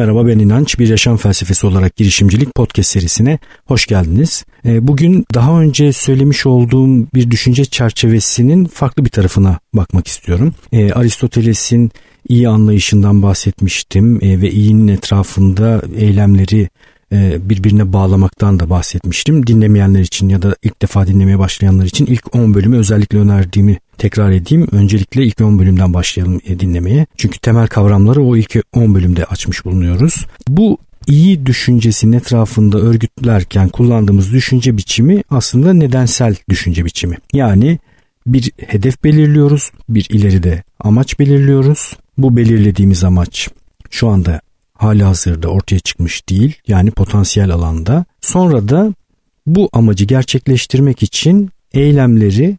Merhaba ben İnanç. Bir yaşam felsefesi olarak girişimcilik podcast serisine hoş geldiniz. Ee, bugün daha önce söylemiş olduğum bir düşünce çerçevesinin farklı bir tarafına bakmak istiyorum. Ee, Aristoteles'in iyi anlayışından bahsetmiştim ee, ve iyinin etrafında eylemleri e, birbirine bağlamaktan da bahsetmiştim. Dinlemeyenler için ya da ilk defa dinlemeye başlayanlar için ilk 10 bölümü özellikle önerdiğimi tekrar edeyim. Öncelikle ilk 10 bölümden başlayalım e, dinlemeye. Çünkü temel kavramları o ilk 10 bölümde açmış bulunuyoruz. Bu iyi düşüncesinin etrafında örgütlerken kullandığımız düşünce biçimi aslında nedensel düşünce biçimi. Yani bir hedef belirliyoruz, bir ileride amaç belirliyoruz. Bu belirlediğimiz amaç şu anda hali hazırda ortaya çıkmış değil yani potansiyel alanda. Sonra da bu amacı gerçekleştirmek için eylemleri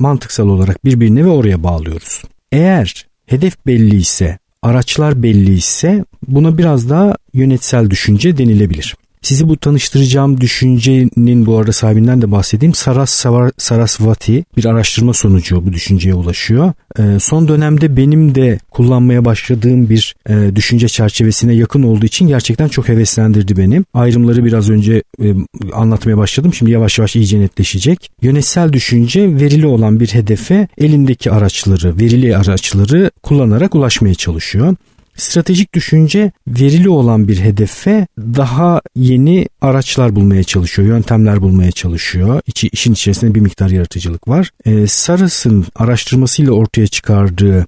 mantıksal olarak birbirine ve oraya bağlıyoruz. Eğer hedef belli ise, araçlar belli ise buna biraz daha yönetsel düşünce denilebilir. Sizi bu tanıştıracağım düşüncenin bu arada sahibinden de bahsedeyim. Saras Sarasvati bir araştırma sonucu bu düşünceye ulaşıyor. E, son dönemde benim de kullanmaya başladığım bir e, düşünce çerçevesine yakın olduğu için gerçekten çok heveslendirdi beni. Ayrımları biraz önce e, anlatmaya başladım. Şimdi yavaş yavaş iyice netleşecek. Yönetsel düşünce verili olan bir hedefe elindeki araçları, verili araçları kullanarak ulaşmaya çalışıyor. Stratejik düşünce verili olan bir hedefe daha yeni araçlar bulmaya çalışıyor, yöntemler bulmaya çalışıyor. İçi, işin içerisinde bir miktar yaratıcılık var. Ee, Saras'ın araştırmasıyla ortaya çıkardığı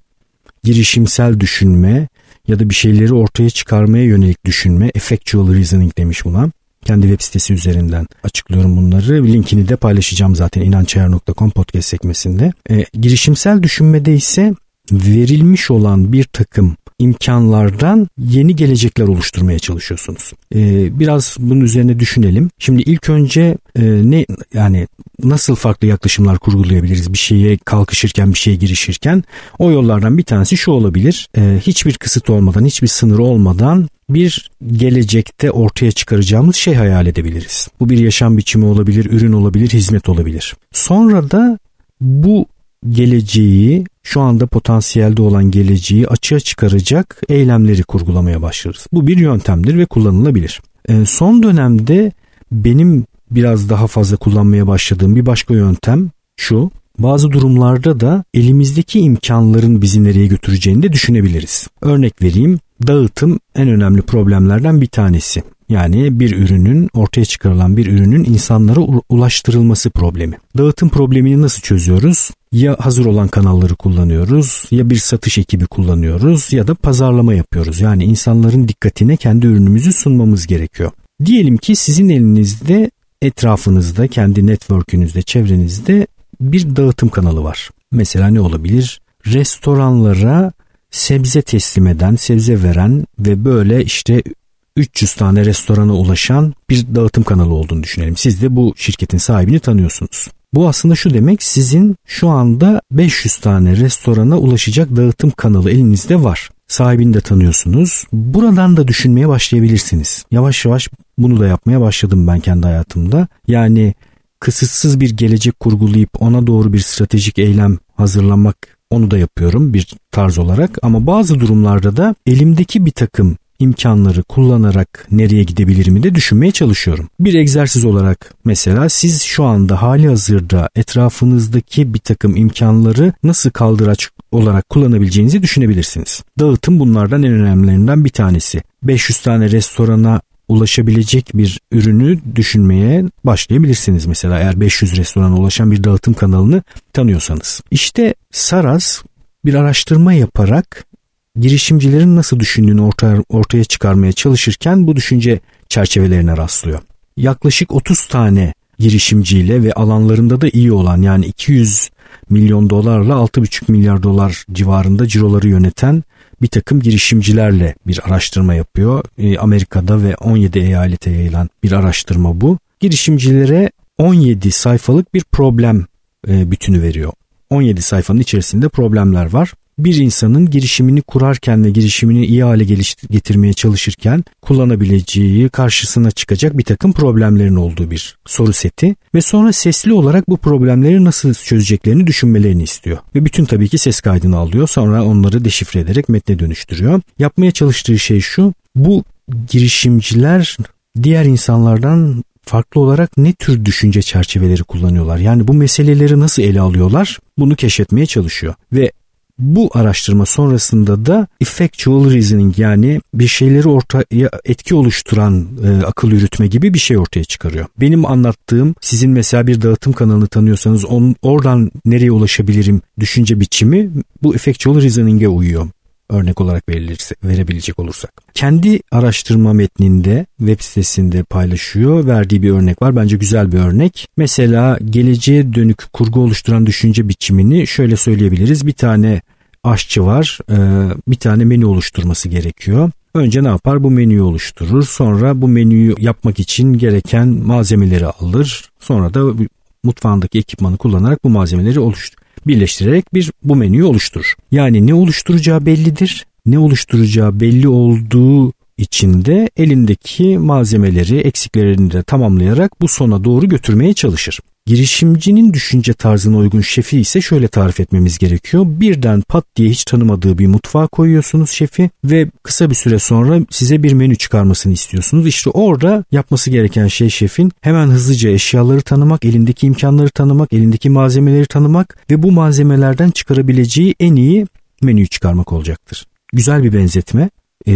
girişimsel düşünme ya da bir şeyleri ortaya çıkarmaya yönelik düşünme, effectual reasoning demiş buna. Kendi web sitesi üzerinden açıklıyorum bunları. Linkini de paylaşacağım zaten inançayar.com podcast sekmesinde. E, girişimsel düşünmede ise verilmiş olan bir takım imkanlardan yeni gelecekler oluşturmaya çalışıyorsunuz. Ee, biraz bunun üzerine düşünelim. Şimdi ilk önce e, ne yani nasıl farklı yaklaşımlar kurgulayabiliriz bir şeye kalkışırken bir şeye girişirken o yollardan bir tanesi şu olabilir. Ee, hiçbir kısıt olmadan hiçbir sınır olmadan bir gelecekte ortaya çıkaracağımız şey hayal edebiliriz. Bu bir yaşam biçimi olabilir, ürün olabilir, hizmet olabilir. Sonra da bu geleceği şu anda potansiyelde olan geleceği açığa çıkaracak eylemleri kurgulamaya başlarız. Bu bir yöntemdir ve kullanılabilir. E, son dönemde benim biraz daha fazla kullanmaya başladığım bir başka yöntem şu. Bazı durumlarda da elimizdeki imkanların bizi nereye götüreceğini de düşünebiliriz. Örnek vereyim. Dağıtım en önemli problemlerden bir tanesi. Yani bir ürünün ortaya çıkarılan bir ürünün insanlara ulaştırılması problemi. Dağıtım problemini nasıl çözüyoruz? Ya hazır olan kanalları kullanıyoruz ya bir satış ekibi kullanıyoruz ya da pazarlama yapıyoruz. Yani insanların dikkatine kendi ürünümüzü sunmamız gerekiyor. Diyelim ki sizin elinizde etrafınızda, kendi network'ünüzde, çevrenizde bir dağıtım kanalı var. Mesela ne olabilir? Restoranlara sebze teslim eden, sebze veren ve böyle işte 300 tane restorana ulaşan bir dağıtım kanalı olduğunu düşünelim. Siz de bu şirketin sahibini tanıyorsunuz. Bu aslında şu demek sizin şu anda 500 tane restorana ulaşacak dağıtım kanalı elinizde var. Sahibini de tanıyorsunuz. Buradan da düşünmeye başlayabilirsiniz. Yavaş yavaş bunu da yapmaya başladım ben kendi hayatımda. Yani kısıtsız bir gelecek kurgulayıp ona doğru bir stratejik eylem hazırlamak onu da yapıyorum bir tarz olarak ama bazı durumlarda da elimdeki bir takım imkanları kullanarak nereye gidebilirimi de düşünmeye çalışıyorum. Bir egzersiz olarak mesela siz şu anda hali hazırda etrafınızdaki bir takım imkanları nasıl kaldıraç olarak kullanabileceğinizi düşünebilirsiniz. Dağıtım bunlardan en önemlilerinden bir tanesi. 500 tane restorana ulaşabilecek bir ürünü düşünmeye başlayabilirsiniz. Mesela eğer 500 restorana ulaşan bir dağıtım kanalını tanıyorsanız. İşte Saras bir araştırma yaparak girişimcilerin nasıl düşündüğünü ortaya, ortaya çıkarmaya çalışırken bu düşünce çerçevelerine rastlıyor. Yaklaşık 30 tane girişimciyle ve alanlarında da iyi olan yani 200 milyon dolarla 6,5 milyar dolar civarında ciroları yöneten bir takım girişimcilerle bir araştırma yapıyor. E, Amerika'da ve 17 eyalete yayılan bir araştırma bu. Girişimcilere 17 sayfalık bir problem e, bütünü veriyor. 17 sayfanın içerisinde problemler var bir insanın girişimini kurarken ve girişimini iyi hale getirmeye çalışırken kullanabileceği karşısına çıkacak bir takım problemlerin olduğu bir soru seti ve sonra sesli olarak bu problemleri nasıl çözeceklerini düşünmelerini istiyor. Ve bütün tabii ki ses kaydını alıyor sonra onları deşifre ederek metne dönüştürüyor. Yapmaya çalıştığı şey şu bu girişimciler diğer insanlardan farklı olarak ne tür düşünce çerçeveleri kullanıyorlar? Yani bu meseleleri nasıl ele alıyorlar? Bunu keşfetmeye çalışıyor. Ve bu araştırma sonrasında da effectual reasoning yani bir şeyleri ortaya etki oluşturan e, akıl yürütme gibi bir şey ortaya çıkarıyor. Benim anlattığım sizin mesela bir dağıtım kanalını tanıyorsanız on, oradan nereye ulaşabilirim düşünce biçimi bu effectual reasoning'e uyuyor örnek olarak verilirse, verebilecek olursak. Kendi araştırma metninde web sitesinde paylaşıyor. Verdiği bir örnek var. Bence güzel bir örnek. Mesela geleceğe dönük kurgu oluşturan düşünce biçimini şöyle söyleyebiliriz. Bir tane aşçı var. E, bir tane menü oluşturması gerekiyor. Önce ne yapar? Bu menüyü oluşturur. Sonra bu menüyü yapmak için gereken malzemeleri alır. Sonra da mutfağındaki ekipmanı kullanarak bu malzemeleri oluşturur birleştirerek bir bu menüyü oluşturur. Yani ne oluşturacağı bellidir. Ne oluşturacağı belli olduğu içinde elindeki malzemeleri eksiklerini de tamamlayarak bu sona doğru götürmeye çalışır. Girişimcinin düşünce tarzına uygun şefi ise şöyle tarif etmemiz gerekiyor. Birden pat diye hiç tanımadığı bir mutfağa koyuyorsunuz şefi ve kısa bir süre sonra size bir menü çıkarmasını istiyorsunuz. İşte orada yapması gereken şey şefin hemen hızlıca eşyaları tanımak, elindeki imkanları tanımak, elindeki malzemeleri tanımak ve bu malzemelerden çıkarabileceği en iyi menüyü çıkarmak olacaktır. Güzel bir benzetme ee,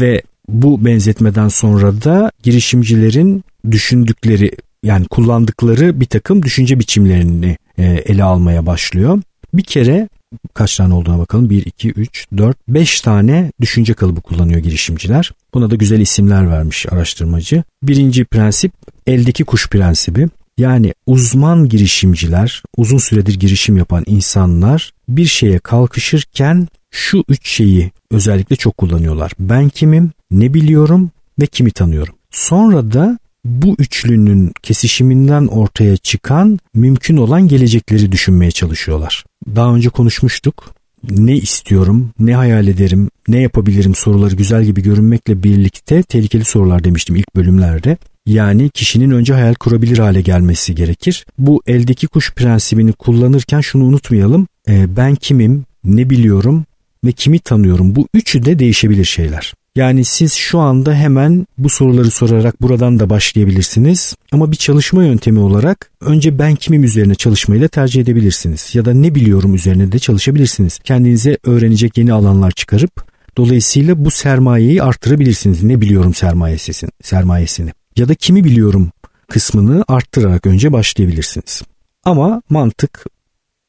ve bu benzetmeden sonra da girişimcilerin düşündükleri yani kullandıkları bir takım düşünce biçimlerini e, ele almaya başlıyor. Bir kere kaç tane olduğuna bakalım. 1, 2, 3, 4, 5 tane düşünce kalıbı kullanıyor girişimciler. Buna da güzel isimler vermiş araştırmacı. Birinci prensip eldeki kuş prensibi. Yani uzman girişimciler, uzun süredir girişim yapan insanlar bir şeye kalkışırken şu üç şeyi özellikle çok kullanıyorlar. Ben kimim, ne biliyorum ve kimi tanıyorum. Sonra da bu üçlünün kesişiminden ortaya çıkan mümkün olan gelecekleri düşünmeye çalışıyorlar. Daha önce konuşmuştuk. Ne istiyorum, ne hayal ederim, ne yapabilirim soruları güzel gibi görünmekle birlikte tehlikeli sorular demiştim ilk bölümlerde. Yani kişinin önce hayal kurabilir hale gelmesi gerekir. Bu eldeki kuş prensibini kullanırken şunu unutmayalım. E, ben kimim, ne biliyorum ve kimi tanıyorum bu üçü de değişebilir şeyler. Yani siz şu anda hemen bu soruları sorarak buradan da başlayabilirsiniz. Ama bir çalışma yöntemi olarak önce ben kimim üzerine çalışmayı da tercih edebilirsiniz. Ya da ne biliyorum üzerine de çalışabilirsiniz. Kendinize öğrenecek yeni alanlar çıkarıp dolayısıyla bu sermayeyi arttırabilirsiniz. Ne biliyorum sermayesini, sermayesini. Ya da kimi biliyorum kısmını arttırarak önce başlayabilirsiniz. Ama mantık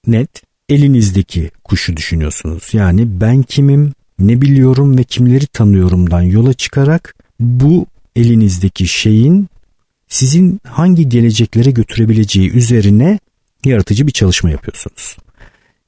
net elinizdeki kuşu düşünüyorsunuz. Yani ben kimim, ne biliyorum ve kimleri tanıyorumdan yola çıkarak bu elinizdeki şeyin sizin hangi geleceklere götürebileceği üzerine yaratıcı bir çalışma yapıyorsunuz.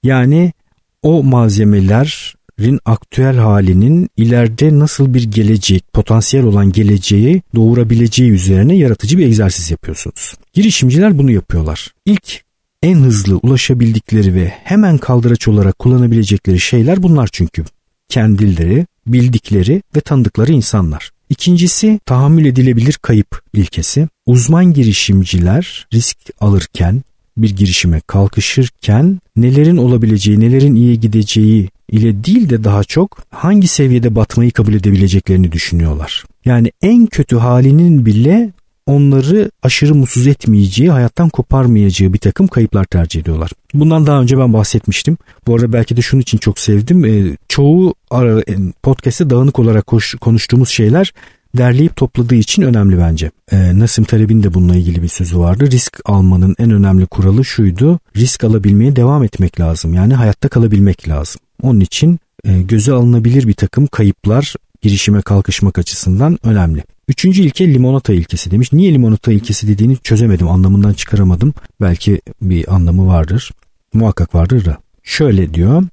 Yani o malzemelerin aktüel halinin ileride nasıl bir gelecek, potansiyel olan geleceği doğurabileceği üzerine yaratıcı bir egzersiz yapıyorsunuz. Girişimciler bunu yapıyorlar. İlk en hızlı ulaşabildikleri ve hemen kaldıraç olarak kullanabilecekleri şeyler bunlar çünkü kendileri, bildikleri ve tanıdıkları insanlar. İkincisi tahammül edilebilir kayıp ilkesi. Uzman girişimciler risk alırken, bir girişime kalkışırken nelerin olabileceği, nelerin iyi gideceği ile değil de daha çok hangi seviyede batmayı kabul edebileceklerini düşünüyorlar. Yani en kötü halinin bile onları aşırı mutsuz etmeyeceği, hayattan koparmayacağı bir takım kayıplar tercih ediyorlar. Bundan daha önce ben bahsetmiştim. Bu arada belki de şunun için çok sevdim. E, çoğu e, podcast'te dağınık olarak konuştuğumuz şeyler derleyip topladığı için önemli bence. E, Nasim Taleb'in de bununla ilgili bir sözü vardı. Risk almanın en önemli kuralı şuydu. Risk alabilmeye devam etmek lazım. Yani hayatta kalabilmek lazım. Onun için e, göze alınabilir bir takım kayıplar girişime kalkışmak açısından önemli. Üçüncü ilke limonata ilkesi demiş. Niye limonata ilkesi dediğini çözemedim, anlamından çıkaramadım. Belki bir anlamı vardır. Muhakkak vardır da. Şöyle diyor.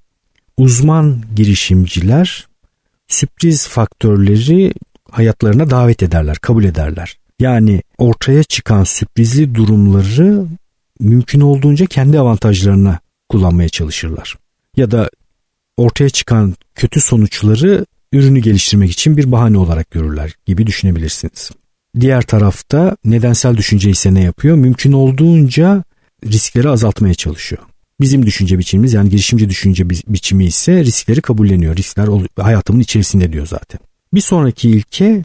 Uzman girişimciler sürpriz faktörleri hayatlarına davet ederler, kabul ederler. Yani ortaya çıkan sürprizli durumları mümkün olduğunca kendi avantajlarına kullanmaya çalışırlar. Ya da ortaya çıkan kötü sonuçları ürünü geliştirmek için bir bahane olarak görürler gibi düşünebilirsiniz. Diğer tarafta nedensel düşünce ise ne yapıyor? Mümkün olduğunca riskleri azaltmaya çalışıyor. Bizim düşünce biçimimiz yani girişimci düşünce biçimi ise riskleri kabulleniyor. Riskler hayatımın içerisinde diyor zaten. Bir sonraki ilke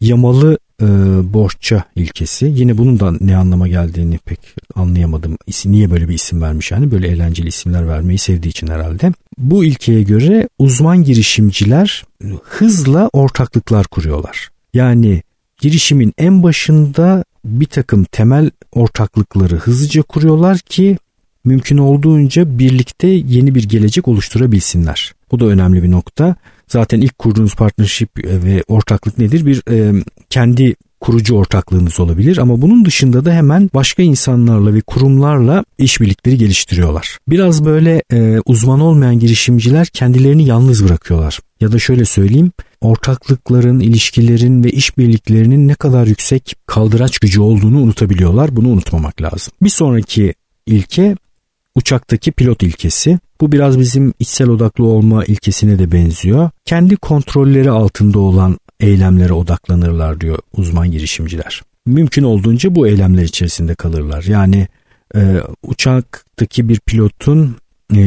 yamalı e, borçça ilkesi. Yine bunun da ne anlama geldiğini pek anlayamadım. İsim, niye böyle bir isim vermiş yani böyle eğlenceli isimler vermeyi sevdiği için herhalde. Bu ilkeye göre uzman girişimciler hızla ortaklıklar kuruyorlar. Yani girişimin en başında bir takım temel ortaklıkları hızlıca kuruyorlar ki mümkün olduğunca birlikte yeni bir gelecek oluşturabilsinler. Bu da önemli bir nokta. Zaten ilk kurduğunuz partnership ve ortaklık nedir? Bir e, kendi kurucu ortaklığınız olabilir ama bunun dışında da hemen başka insanlarla ve kurumlarla işbirlikleri geliştiriyorlar. Biraz böyle e, uzman olmayan girişimciler kendilerini yalnız bırakıyorlar. Ya da şöyle söyleyeyim, ortaklıkların, ilişkilerin ve işbirliklerinin ne kadar yüksek kaldıraç gücü olduğunu unutabiliyorlar. Bunu unutmamak lazım. Bir sonraki ilke uçaktaki pilot ilkesi. Bu biraz bizim içsel odaklı olma ilkesine de benziyor. Kendi kontrolleri altında olan eylemlere odaklanırlar diyor uzman girişimciler. Mümkün olduğunca bu eylemler içerisinde kalırlar. Yani e, uçaktaki bir pilotun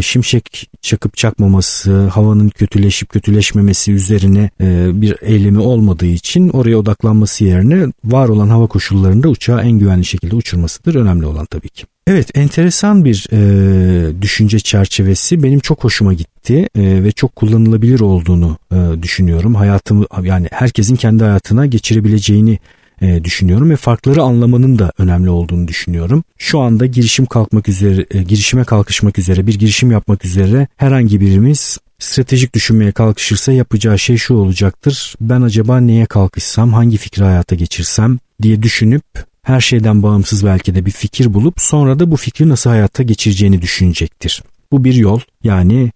şimşek çakıp çakmaması, havanın kötüleşip kötüleşmemesi üzerine e, bir eylemi olmadığı için oraya odaklanması yerine var olan hava koşullarında uçağı en güvenli şekilde uçurmasıdır önemli olan tabii ki. Evet enteresan bir e, düşünce çerçevesi benim çok hoşuma gitti e, ve çok kullanılabilir olduğunu e, düşünüyorum. Hayatımı yani herkesin kendi hayatına geçirebileceğini e, düşünüyorum ve farkları anlamanın da önemli olduğunu düşünüyorum. Şu anda girişim kalkmak üzere, e, girişime kalkışmak üzere, bir girişim yapmak üzere herhangi birimiz stratejik düşünmeye kalkışırsa yapacağı şey şu olacaktır. Ben acaba neye kalkışsam, hangi fikri hayata geçirsem diye düşünüp her şeyden bağımsız belki de bir fikir bulup sonra da bu fikri nasıl hayata geçireceğini düşünecektir. Bu bir yol yani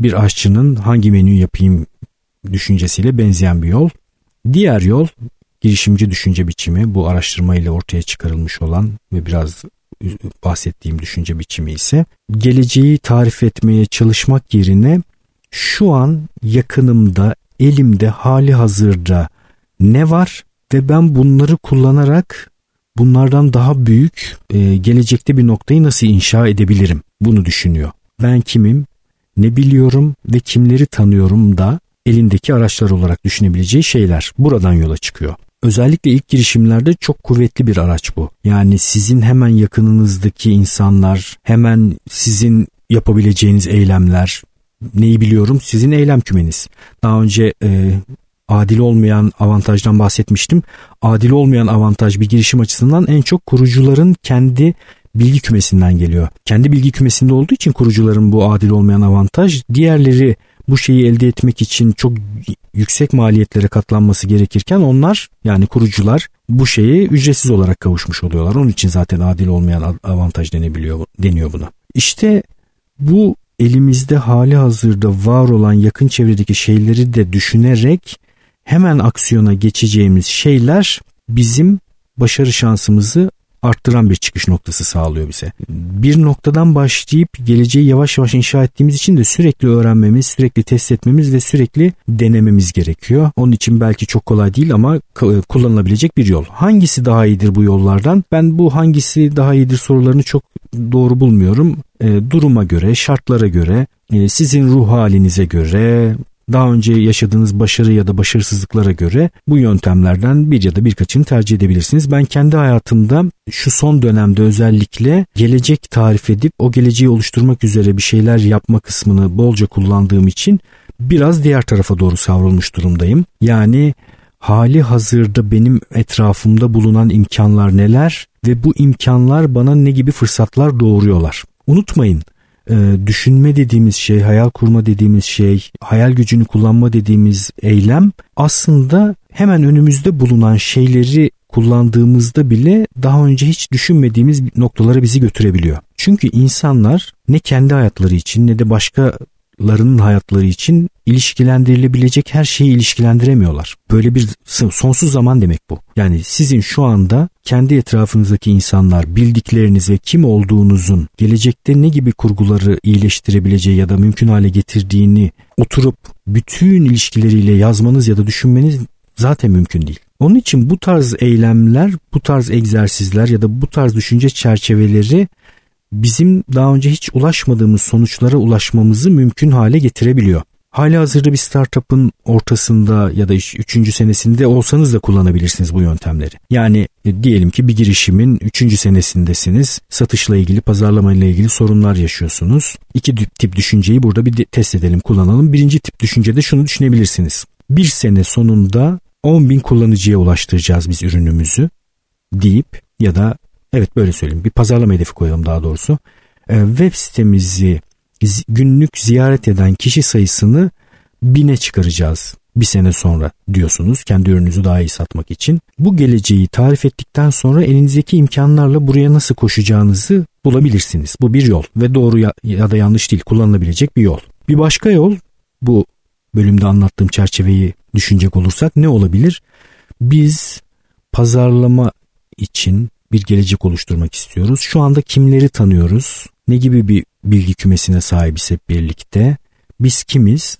bir aşçının hangi menüyü yapayım düşüncesiyle benzeyen bir yol. Diğer yol girişimci düşünce biçimi bu araştırma ile ortaya çıkarılmış olan ve biraz bahsettiğim düşünce biçimi ise geleceği tarif etmeye çalışmak yerine şu an yakınımda elimde hali hazırda ne var ve ben bunları kullanarak bunlardan daha büyük e, gelecekte bir noktayı nasıl inşa edebilirim bunu düşünüyor. Ben kimim, ne biliyorum ve kimleri tanıyorum da elindeki araçlar olarak düşünebileceği şeyler buradan yola çıkıyor. Özellikle ilk girişimlerde çok kuvvetli bir araç bu. Yani sizin hemen yakınınızdaki insanlar, hemen sizin yapabileceğiniz eylemler, neyi biliyorum sizin eylem kümeniz. Daha önce e, adil olmayan avantajdan bahsetmiştim. Adil olmayan avantaj bir girişim açısından en çok kurucuların kendi bilgi kümesinden geliyor. Kendi bilgi kümesinde olduğu için kurucuların bu adil olmayan avantaj diğerleri bu şeyi elde etmek için çok yüksek maliyetlere katlanması gerekirken onlar yani kurucular bu şeyi ücretsiz olarak kavuşmuş oluyorlar. Onun için zaten adil olmayan avantaj denebiliyor deniyor buna. İşte bu elimizde hali hazırda var olan yakın çevredeki şeyleri de düşünerek hemen aksiyona geçeceğimiz şeyler bizim başarı şansımızı arttıran bir çıkış noktası sağlıyor bize. Bir noktadan başlayıp geleceği yavaş yavaş inşa ettiğimiz için de sürekli öğrenmemiz, sürekli test etmemiz ve sürekli denememiz gerekiyor. Onun için belki çok kolay değil ama kullanılabilecek bir yol. Hangisi daha iyidir bu yollardan? Ben bu hangisi daha iyidir sorularını çok doğru bulmuyorum. E, duruma göre, şartlara göre, e, sizin ruh halinize göre, daha önce yaşadığınız başarı ya da başarısızlıklara göre bu yöntemlerden bir ya da birkaçını tercih edebilirsiniz. Ben kendi hayatımda şu son dönemde özellikle gelecek tarif edip o geleceği oluşturmak üzere bir şeyler yapma kısmını bolca kullandığım için biraz diğer tarafa doğru savrulmuş durumdayım. Yani hali hazırda benim etrafımda bulunan imkanlar neler ve bu imkanlar bana ne gibi fırsatlar doğuruyorlar. Unutmayın e, düşünme dediğimiz şey, hayal kurma dediğimiz şey, hayal gücünü kullanma dediğimiz eylem aslında hemen önümüzde bulunan şeyleri kullandığımızda bile daha önce hiç düşünmediğimiz noktalara bizi götürebiliyor. Çünkü insanlar ne kendi hayatları için ne de başka larının hayatları için ilişkilendirilebilecek her şeyi ilişkilendiremiyorlar. Böyle bir sonsuz zaman demek bu. Yani sizin şu anda kendi etrafınızdaki insanlar bildikleriniz ve kim olduğunuzun gelecekte ne gibi kurguları iyileştirebileceği ya da mümkün hale getirdiğini oturup bütün ilişkileriyle yazmanız ya da düşünmeniz zaten mümkün değil. Onun için bu tarz eylemler, bu tarz egzersizler ya da bu tarz düşünce çerçeveleri bizim daha önce hiç ulaşmadığımız sonuçlara ulaşmamızı mümkün hale getirebiliyor. hali hazırda bir startup'ın ortasında ya da üçüncü senesinde olsanız da kullanabilirsiniz bu yöntemleri. Yani e, diyelim ki bir girişimin üçüncü senesindesiniz. Satışla ilgili, pazarlama ile ilgili sorunlar yaşıyorsunuz. İki tip düşünceyi burada bir test edelim, kullanalım. Birinci tip düşüncede şunu düşünebilirsiniz. Bir sene sonunda 10 bin kullanıcıya ulaştıracağız biz ürünümüzü deyip ya da evet böyle söyleyeyim bir pazarlama hedefi koyalım daha doğrusu. E, web sitemizi günlük ziyaret eden kişi sayısını bine çıkaracağız bir sene sonra diyorsunuz kendi ürününüzü daha iyi satmak için. Bu geleceği tarif ettikten sonra elinizdeki imkanlarla buraya nasıl koşacağınızı bulabilirsiniz. Bu bir yol ve doğru ya, ya da yanlış değil kullanılabilecek bir yol. Bir başka yol bu bölümde anlattığım çerçeveyi düşünecek olursak ne olabilir? Biz pazarlama için bir gelecek oluşturmak istiyoruz. Şu anda kimleri tanıyoruz? Ne gibi bir bilgi kümesine sahibiz hep birlikte? Biz kimiz?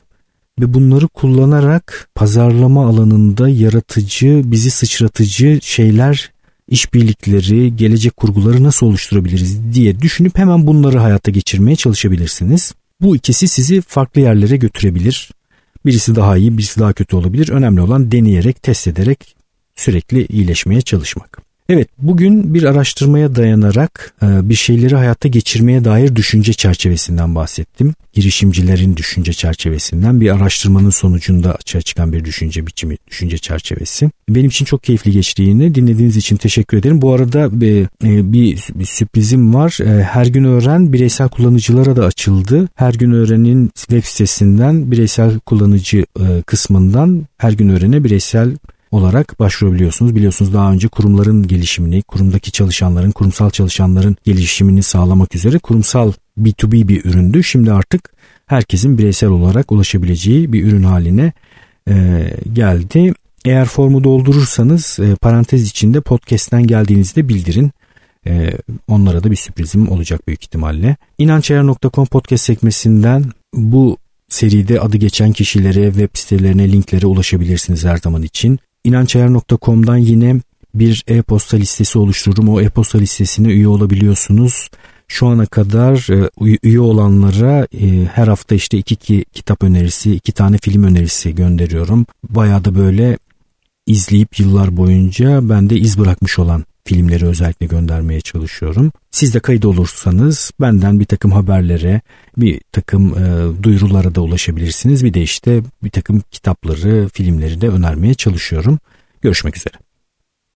Ve bunları kullanarak pazarlama alanında yaratıcı, bizi sıçratıcı şeyler, işbirlikleri, gelecek kurguları nasıl oluşturabiliriz diye düşünüp hemen bunları hayata geçirmeye çalışabilirsiniz. Bu ikisi sizi farklı yerlere götürebilir. Birisi daha iyi, birisi daha kötü olabilir. Önemli olan deneyerek, test ederek sürekli iyileşmeye çalışmak. Evet bugün bir araştırmaya dayanarak e, bir şeyleri hayatta geçirmeye dair düşünce çerçevesinden bahsettim. Girişimcilerin düşünce çerçevesinden bir araştırmanın sonucunda açığa çıkan bir düşünce biçimi, düşünce çerçevesi. Benim için çok keyifli geçtiğini dinlediğiniz için teşekkür ederim. Bu arada e, e, bir, bir sürprizim var. Her gün öğren bireysel kullanıcılara da açıldı. Her gün öğrenin web sitesinden bireysel kullanıcı kısmından her gün öğrene bireysel olarak başvurabiliyorsunuz. Biliyorsunuz daha önce kurumların gelişimini, kurumdaki çalışanların, kurumsal çalışanların gelişimini sağlamak üzere kurumsal B2B bir üründü. Şimdi artık herkesin bireysel olarak ulaşabileceği bir ürün haline e, geldi. Eğer formu doldurursanız e, parantez içinde podcast'ten geldiğinizde bildirin. E, onlara da bir sürprizim olacak büyük ihtimalle. İnançayar.com podcast sekmesinden bu seride adı geçen kişilere, web sitelerine, linklere ulaşabilirsiniz her zaman için inançayar.com'dan yine bir e-posta listesi oluştururum. O e-posta listesine üye olabiliyorsunuz. Şu ana kadar e, üye olanlara e, her hafta işte iki, iki kitap önerisi, iki tane film önerisi gönderiyorum. Bayağı da böyle izleyip yıllar boyunca bende iz bırakmış olan filmleri özellikle göndermeye çalışıyorum. Siz de kayıt olursanız benden bir takım haberlere, bir takım e, duyurulara da ulaşabilirsiniz. Bir de işte bir takım kitapları, filmleri de önermeye çalışıyorum. Görüşmek üzere.